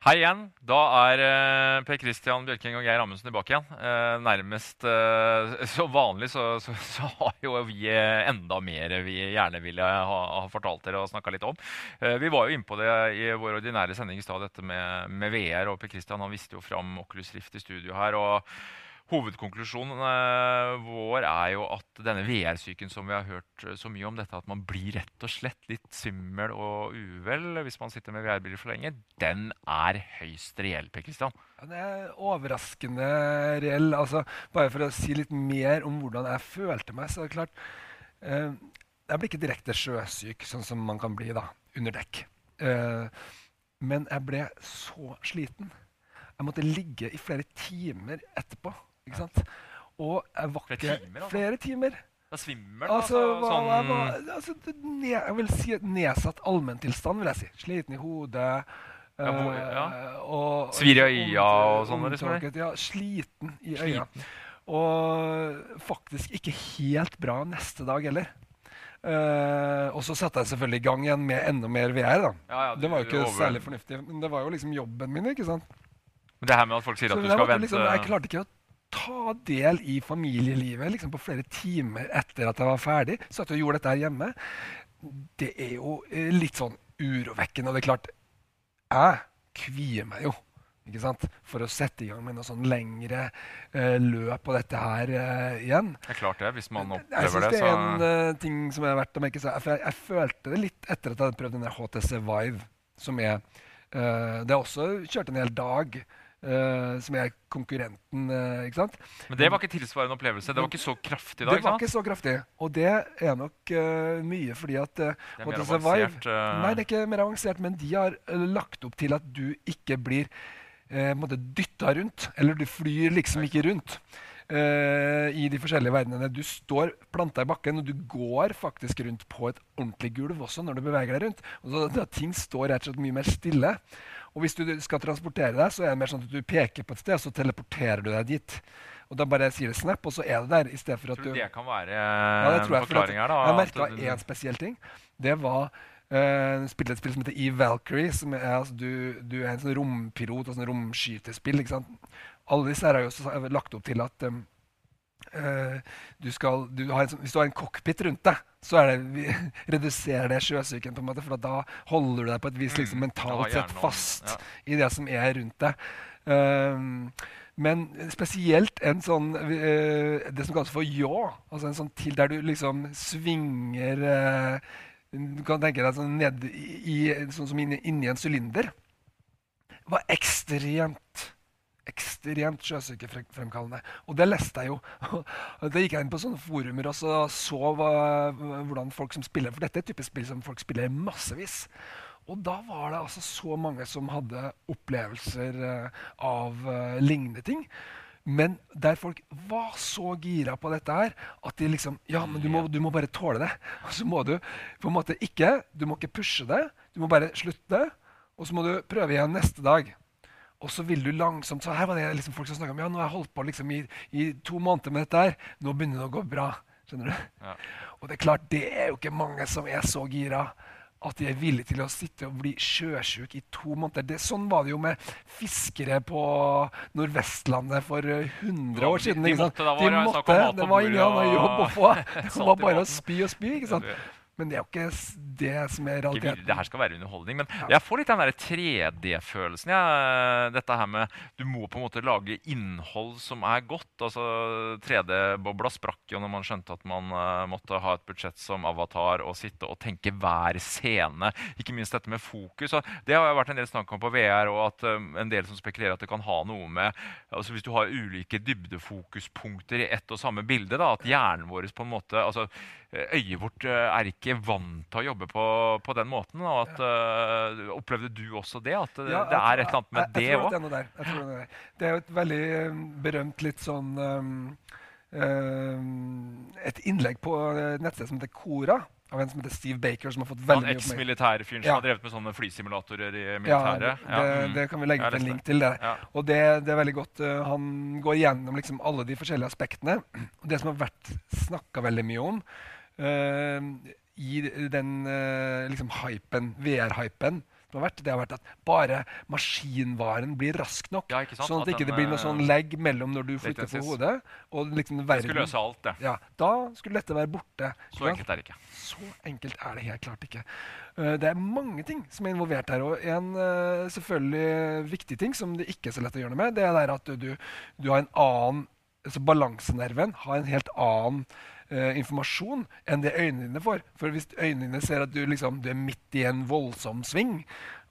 Hei igjen. Da er eh, Per Christian Bjørking og Geir Amundsen tilbake igjen. Eh, nærmest eh, Som vanlig så, så, så, har jo vi eh, enda mer vi gjerne ville ha, ha fortalt dere og snakka litt om. Eh, vi var jo inne på det i vår ordinære sending i stad, dette med, med, VR. Og Per Christian han viste jo fram Oculus Rift i studio her. og Hovedkonklusjonen eh, vår er jo at denne VR-syken som vi har hørt eh, så mye om, dette at man blir rett og slett litt svimmel og uvel hvis man sitter med VR-briller for lenge, den er høyst reell. Per Kristian. Ja, det er overraskende reell. Altså, bare for å si litt mer om hvordan jeg følte meg, så er det klart eh, Jeg ble ikke direkte sjøsyk, sånn som man kan bli da, under dekk. Eh, men jeg ble så sliten. Jeg måtte ligge i flere timer etterpå ikke sant? Og jeg var ikke Flere timer, altså? Flere timer. Da svimmer svimmel? Altså, altså, sånn, altså ne, jeg vil si nedsatt allmenntilstand, vil jeg si. Sliten i hodet. Ja, hvor- eh, ja. og, Svir i øya og sånn, liksom. Ja, sliten i øya. Og faktisk ikke helt bra neste dag heller. Uh, og så satte jeg selvfølgelig i gang igjen med enda mer VR. da. Ja, ja, det var jo ikke over- særlig fornuftig, men det var jo liksom jobben min. ikke sant? Men det her med at folk sier Så at du skal vente liksom, jeg klarte ikke å ta del i familielivet liksom på flere timer etter at jeg var ferdig. Satt og gjorde dette her hjemme. Det er jo eh, litt sånn urovekkende. Og det er klart, jeg kvier meg jo ikke sant? for å sette i gang med noe sånn lengre eh, løp på dette her eh, igjen. Det er klart det, hvis man Jeg opplever syns det. det er en uh, ting som er verdt å merke seg. For jeg, jeg følte det litt etter at jeg hadde prøvd den HTC Vive, som er uh, Det er også kjørt en hel dag. Eh, som er konkurrenten, Uh, ikke sant? Men det var ikke tilsvarende opplevelse. Det var ikke så kraftig da. Det var ikke så kraftig. Og det er nok uh, mye fordi at uh, Det er mer avansert. Nei, det er ikke mer avansert, men de har lagt opp til at du ikke blir uh, dytta rundt. Eller du flyr liksom ikke rundt. I de forskjellige verdenene. Du står planta i bakken, og du går faktisk rundt på et ordentlig gulv også når du beveger deg rundt. Og så, da, ting står rett og slett mye mer stille. Og hvis du skal transportere deg, så er det mer sånn at du peker på et sted, og så teleporterer du deg dit. Og da bare sier det snap, og så er det der. i stedet for at Tror du du... det kan være Ja, det tror jeg. For forklaring her? da? jeg merka én spesiell ting. Det var uh, spilte et spill som heter Eve Valkyrie. Som er, altså, du, du er en sånn rompilot og sånn romskytespill. ikke sant? Alle disse her har jo også lagt opp til at um, eh, du skal, du har en, sånn- hvis du har en cockpit rundt deg, så er det, vi, reduserer det sjøsyken. på en måte, For da holder du deg på et vis liksom, Mm, mentalt sett fast ja. i det som er rundt deg. Um, men spesielt en sånn eh, Det som kalles for yaw. Altså en sånn til der du liksom svinger eh, Du kan tenke deg sånn ned i, i sånn som inni, inni en sylinder. var ekstremt ekstremt sjøsykefremkallende. Og det leste jeg jo. da gikk jeg inn på sånne forumer og så, så hvordan folk som spiller For dette er et type spill som folk spiller massevis. Og da var det altså så mange som hadde opplevelser eh, av uh, lignende ting. Men der folk var så gira på dette her at de liksom Ja, men du må, du må bare tåle det. Og så må du på en måte ikke Du må ikke pushe det. Du må bare slutte. Og så må du prøve igjen neste dag. Og så vil du langsomt så Her var det liksom folk som snakka om ja, nå har jeg holdt på liksom i, i to måneder med dette her. Nå begynner det å gå bra. Skjønner du? Ja. Og det er klart, det er jo ikke mange som er så gira at de er villige til å sitte og bli sjøsjuk i to måneder. Det, sånn var det jo med fiskere på Nordvestlandet for eh, 100 år siden. De måtte, da var de måtte, det var ingen annen jobb å få. Det var bare å spy og spy. ikke sant? Men det er jo ikke det som er realiteten. det her skal være underholdning. Men jeg får litt den der 3D-følelsen. Ja. Dette her med Du må på en måte lage innhold som er godt. Altså 3D-bobla sprakk jo når man skjønte at man uh, måtte ha et budsjett som Avatar og sitte og tenke hver scene. Ikke minst dette med fokus. Og det har vært en del snakk om på VR, og at eh, en del som spekulerer at det kan ha noe med altså Hvis du har ulike dybdefokuspunkter i ett og samme bilde, da, at hjernen vår på en måte altså Øyet vårt eh, er ikke vant til å jobbe på, på den måten. Og at, uh, opplevde du også det? At det, Ja, det er et eller annet med jeg, det jeg òg? det. Jeg det, er det er jo et veldig um, berømt litt sånn um, um, Et innlegg på nettstedet nettsted som heter Kora, av en som heter Steve Baker, som har fått veldig mye oppmerksomhet. eks-militærfyren som Ja. har drevet med sånne flysimulatorer i Ja, militæret? det, mm. det kan vi legge ut en link til. det. Ja. Og det, det er veldig godt. uh, han går gjennom liksom alle de forskjellige aspektene. Og det som har vært snakka veldig mye om i den uh, liksom hypen, VR-hypen som har vært, det har vært at bare maskinvaren blir rask nok. Ja, sant? Sånn at, At det ikke den, blir noe eh, sånn legg mellom når du flytter på hodet. Og liksom Det verden. skulle løse alt, det. Ja, da skulle dette være borte. Så enkelt er det ikke. Så enkelt er det helt klart ikke. Eh, Det er mange ting som er involvert her. Og en eh, selvfølgelig viktig ting som det ikke er så lett å gjøre noe med, det er at du, du har en annen altså Balansenerven har en helt annen eh, informasjon enn det øynene dine får. For hvis øynene dine ser at du, liksom, du er midt i en voldsom sving,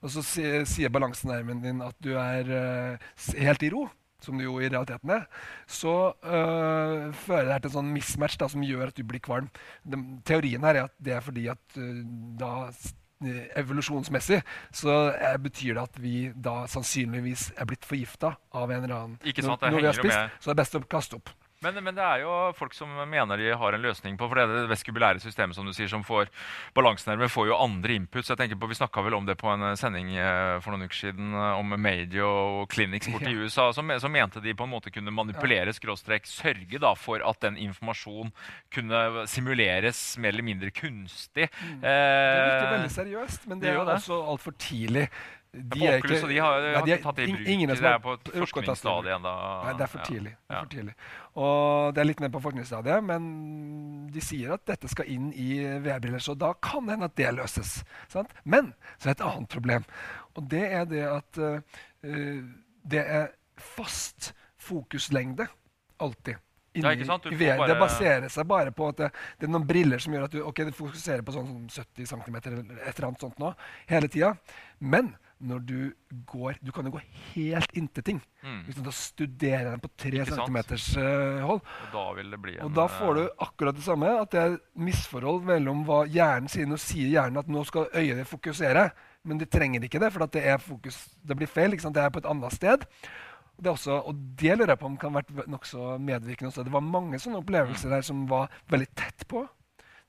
og så sier balansenerven din at du er eh, helt i ro, som du jo i realiteten er, så øh, fører det her til en sånn mismatch da, som gjør at du blir kvalm. De, teorien her er at det er fordi at øh, da øh, evolusjonsmessig så er, betyr det at vi da sannsynligvis er blitt forgifta av en eller annen Ikke sant, det når vi har spist, med. så det er best å kaste opp. Men, men det er jo folk som mener de har en løsning på For det det vestibulære systemet som du sier, som får balansenerver, får jo andre input. så Jeg tenker på, Vi snakka vel om det på en eh, sending eh, for noen uker siden eh, om Madio og clinics borti USA. Som, som mente de på en måte kunne manipulere, skråstrek, sørge da for at den informasjonen kunne simuleres mer eller mindre kunstig. Mm. Det virker Eh, veldig seriøst, men det det er jo også altfor tidlig. På er ikke, de har, nei, de ikke tatt det i bruk. ingen er, de er på et rukket å ta det i bruk. forskningsstadie ennå. Det er for Ja. tidlig. Det er for tidlig. Og det er litt mer på forskningsstadiet, men de sier at dette skal inn i VR-briller, så da kan det hende at det løses. Sant? Men så er det et annet problem, og det er det at uh, det er fast fokuslengde alltid. Ja, VR. Det baserer seg bare på at det, det er noen briller som gjør at du okay, du fokuserer på sånn 70 cm eller et eller annet sånt nå, hele tida. Men når du går Du kan jo gå helt inntil ting. Mm. Hvis du da studerer den på 3 centimeters cm uh, hold. Og da vil det bli en Og da får du akkurat det samme. At det er misforhold mellom hva hjernen sier. Nå sier hjernen at nå skal øyet fokusere, men det trenger ikke det, for det, fokus, det blir feil. Det er på et annet sted. Det også, og det lurer jeg på om kan ha vært nokså medvirkende også. Det var mange sånne opplevelser der som var veldig tett på.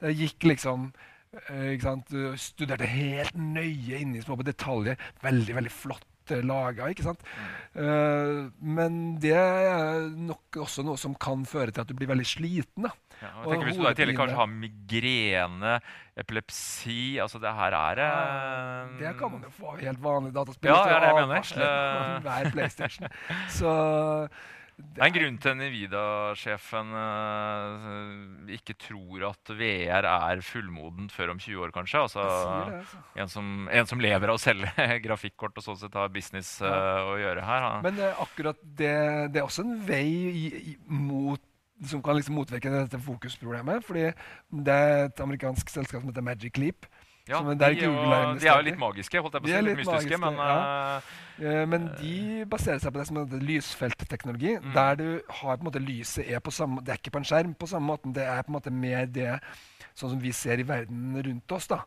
Det gikk liksom eh, studerte helt nøye inni små på detaljer. Veldig veldig flott laga. ikke sant? Eh, men det er nok også noe som kan føre til at du blir veldig sliten. da. Ja, og jeg Og tenker Hvis du i tillegg kanskje har migrene, epilepsi altså Det her er uh, Det kan man jo få helt vanlig dataspill. Ja, det er det jeg mener. hver PlayStation. Så Det er en grunn til at Nvidia-sjefen uh, ikke tror at VR er fullmodent før om 20 år, kanskje. Altså, det, altså. en, som, en som lever av å selge grafikkort og sånn sett har business eh, å gjøre her. han- Men uh, akkurat det, det er også en vei i, i, mot som kan liksom motvirke dette fokusproblemet. fordi det er et amerikansk selskap som heter Magic Leap. Ja, de, er jo- de er jo litt magiske, holdt jeg på å si. Litt litt mystiske, magiske, men ja. eh, Eh, Men de baserer seg på det som heter lysfeltteknologi. Mm. Der du har på en måte lyset er på samme, Det er ikke på en skjerm på samme måten. Det er på en måte mer det sånn som vi ser i verden rundt oss. da.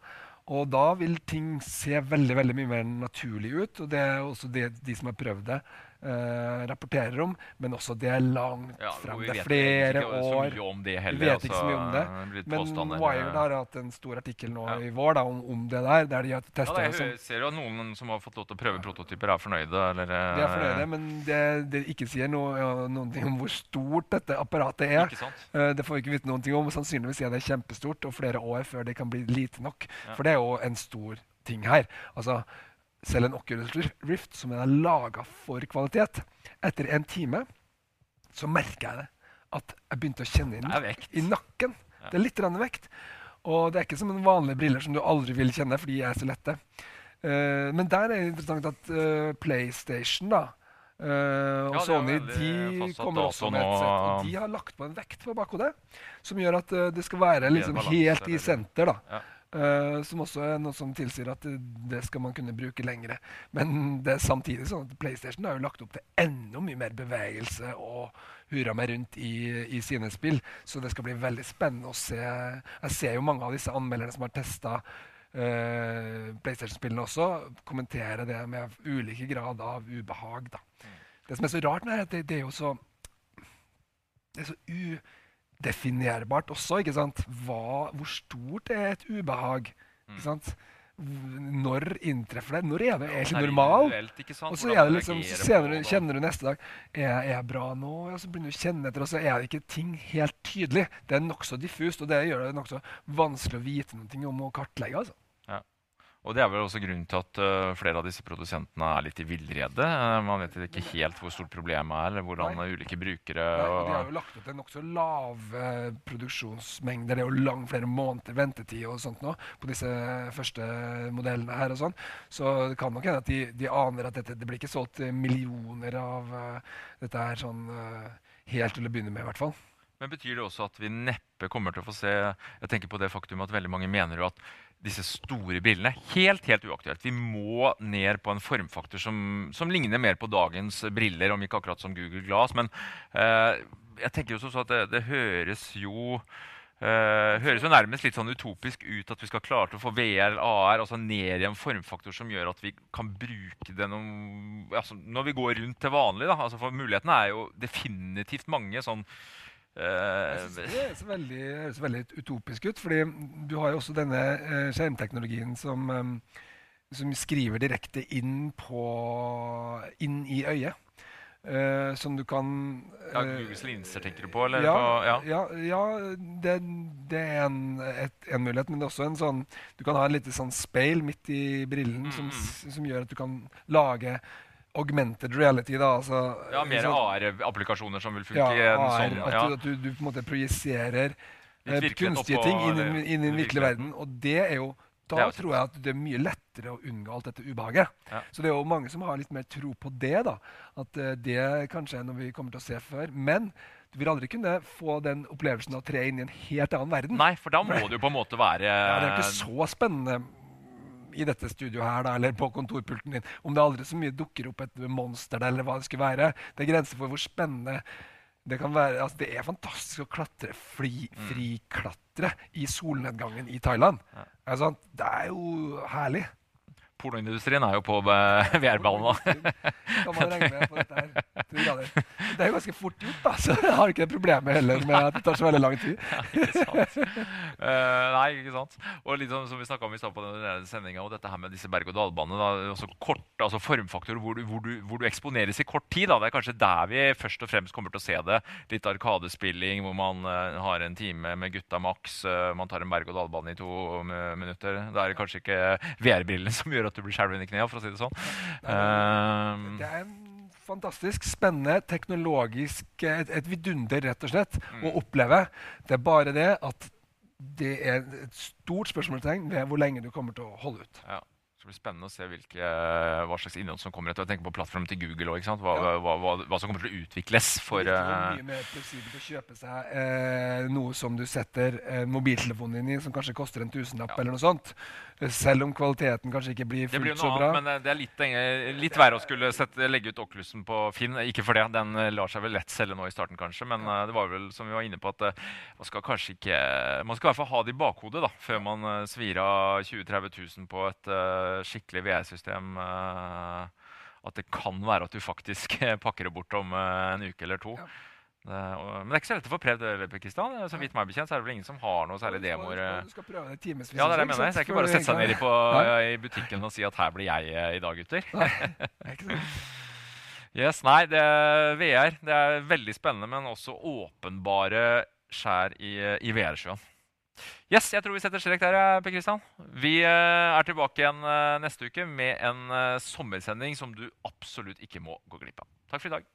Og da vil ting se veldig veldig mye mer naturlig ut. Og det er også det de som har prøvd det, eh, rapporterer om. Men også det er langt ja, fram. Det er flere ikke år. Vi vet ikke altså, så mye om det. heller. Men. Wired har hatt en stor artikkel nå Ja. i vår da, om, om det der, der de har Ja, da, jeg ser jo at noen som har fått lov til å prøve prototyper, er fornøyde. Eller, De er fornøyde, men det, det ikke sier noe, noen ting om hvor stort dette apparatet er. Eh, Det får vi ikke vite noen ting om. Sannsynligvis er det kjempestort og flere år før det kan bli lite nok. For det er jo en stor ting her. Altså, selv en Oculus Rift som er laga for kvalitet, etter en time så merker jeg det. At jeg begynte å kjenne i, Det nak vekt. i nakken. Ja. Det er litt vekt. Og det er ikke som en vanlige briller som du aldri vil kjenne, fordi de er så lette. Uh, men der er det interessant at uh, PlayStation da, uh, og Ja, Sony de kommer også med et sett. Og de har lagt på en vekt på bakhodet som gjør at det skal være liksom helt i senter. da. Ja. Eh, som også er noe som tilsier at det, det skal man kunne bruke lengre. Men det er samtidig sånn at PlayStation har jo lagt opp til enda mye mer bevegelse og hurra meg rundt i, i sine spill. Så det skal bli veldig spennende å se. Jeg ser jo mange av disse anmelderne som har testa PlayStation-spillene også, kommentere det med ulike grad av ubehag. da. Det som er så rart er at det, det er jo så det er så udefinerbart også. ikke sant? Hva, hvor stort er et ubehag? Mm. ikke sant? Når inntreffer det? Når er det egentlig Det normal? individuelt, ikke sant? Og så er det liksom, senere, kjenner du neste dag er, er jeg bra nå? Ja, så begynner du å kjenne etter, og så er det ikke ting helt tydelig. Det er nokså diffust, og det gjør det nokså vanskelig å vite noe om å kartlegge. altså. Og det er vel også grunnen til at uh, flere av disse produsentene er litt i villrede. Uh, man vet ikke helt hvor stort problemet er, eller hvordan Nei. ulike brukere Nei, og de har jo lagt opp til nokså lave produksjonsmengder. Det er jo langt flere måneder ventetid og sånt nå på disse første modellene her og sånn. Så det kan nok hende at de, de aner at dette, det blir ikke solgt millioner av eh, dette her sånn eh, helt til å begynne med, i hvert fall. Men betyr det også at vi neppe kommer til å få se Jeg tenker på det faktum at veldig mange mener jo at disse store brillene helt helt uaktuelt. Vi må ned på en formfaktor som, som ligner mer på dagens briller, om ikke akkurat som Google Glass. Men eh, jeg tenker jo også så at det, det høres jo eh, høres jo nærmest litt sånn utopisk ut at vi skal klare til å få VR, AR, altså ned i en formfaktor som gjør at vi kan bruke det noen, altså når vi går rundt til vanlig. Da. Altså for mulighetene er jo definitivt mange. sånn Jeg eh, synes det høres veldig, høres veldig utopisk ut, fordi du har jo også denne eh, skjermteknologien som, eh, som skriver direkte inn, på, inn i øyet. Som du kan Ja, Googles linser tenker du på? Eller ja, på, ja. ja, ja det, det er en, et, en mulighet, men det er også en sånn Du kan ha et lite sånn speil midt i brillen Mm. som, som gjør at du kan lage augmented reality. da, altså ja, mer AR-applikasjoner som vil funke ja, AR, sånn at, ja. du, at du, du på en måte projiserer eh, kunstige ting inn, i- den virkelige virkelige verden. Og det er jo da er tror jeg at det er mye lettere å unngå alt dette ubehaget. Ja. Så det er jo mange som har litt mer tro på det. da, At uh, det kanskje er noe vi kommer til å se før. Men du vil aldri kunne få den opplevelsen av å tre inn i en helt annen verden. Nei, for da må det jo på en måte være Ja, det er ikke så spennende i dette studioet her, da, eller på kontorpulten din, om det aldri så mye dukker opp et monster der, eller hva det skulle være. Det er grenser for hvor spennende det kan være. Altså, det er fantastisk å klatre, fri, friklatre i solnedgangen i Thailand. Ja. Altså, det er jo herlig. Pornoindustrien er jo på VR-ballen nå. Kan man regne med på dette her. Det er jo ganske fort gjort, da, så jeg har ikke det problemet heller med at det tar så veldig lang tid. ikke sant? Eh, nei, ikke sant? Og litt sånn som vi snakka om i stad på denne sendinga, og dette her med disse berg-og-dal-banene. da, altså Formfaktorer hvor du, hvor, du, hvor du eksponeres i kort tid. da, Det er kanskje der vi først og fremst kommer til å se det. Litt arkadespilling hvor man uh, har en time med gutta maks. uh, man tar en berg-og-dal-bane i to minutter. Da er det kanskje ikke VR-brillene som gjør at du blir skjelven i knærne, for å si det sånn. Nei, Det er en fantastisk spennende, teknologisk et, et vidunder, rett og slett, Mm. å oppleve. Det er bare det at det er et stort spørsmålstegn ved hvor lenge du kommer til å holde ut. Ja. Det blir spennende å se hvilke, hva slags innhold som kommer etter. Jeg tenker på plattformen til Google òg. hva, Ja. hva, hva, hva som kommer til å utvikles for Det er eh, mye mer fleksibelt å kjøpe seg eh, noe som du setter eh, mobiltelefonen din i, som kanskje koster en tusenlapp, Ja. eller noe sånt. Eh, Selv om kvaliteten kanskje ikke blir fullt så bra. annet, men eh, det er litt, litt verre å skulle sette, legge ut Oculusen på Finn. Ikke for det, den eh, lar seg vel lett selge nå i starten, kanskje. Men ja. det var vel som vi var inne på, at eh, man skal kanskje ikke Man skal i hvert fall ha det i bakhodet da, før man eh, svir av 20 000-30 000 på et eh, skikkelig VR-system. eh, at det kan være at du faktisk pakker det bort om eh, en uke eller to. Ja. Det, og, men det er ikke så lett å få prøvd det, Pakistan. Kristian. Så vidt meg bekjent så er det vel ingen som har noe særlig demoer. Du eh, skal, prøve det timesvis. ja, det er det jeg mener. ikke Det er ikke bare å sette seg ned i, på, i butikken og si at her blir jeg eh, i dag, gutter. Nei, ikke sant? Yes, nei, det er VR det er veldig spennende, men også åpenbare skjær i, i VR-sjøen. Yes, jeg tror vi setter strek der, eh, Per Kristian. Vi eh, er tilbake igjen eh, neste uke med en sommersending som du absolutt ikke må gå glipp av. Takk for i dag.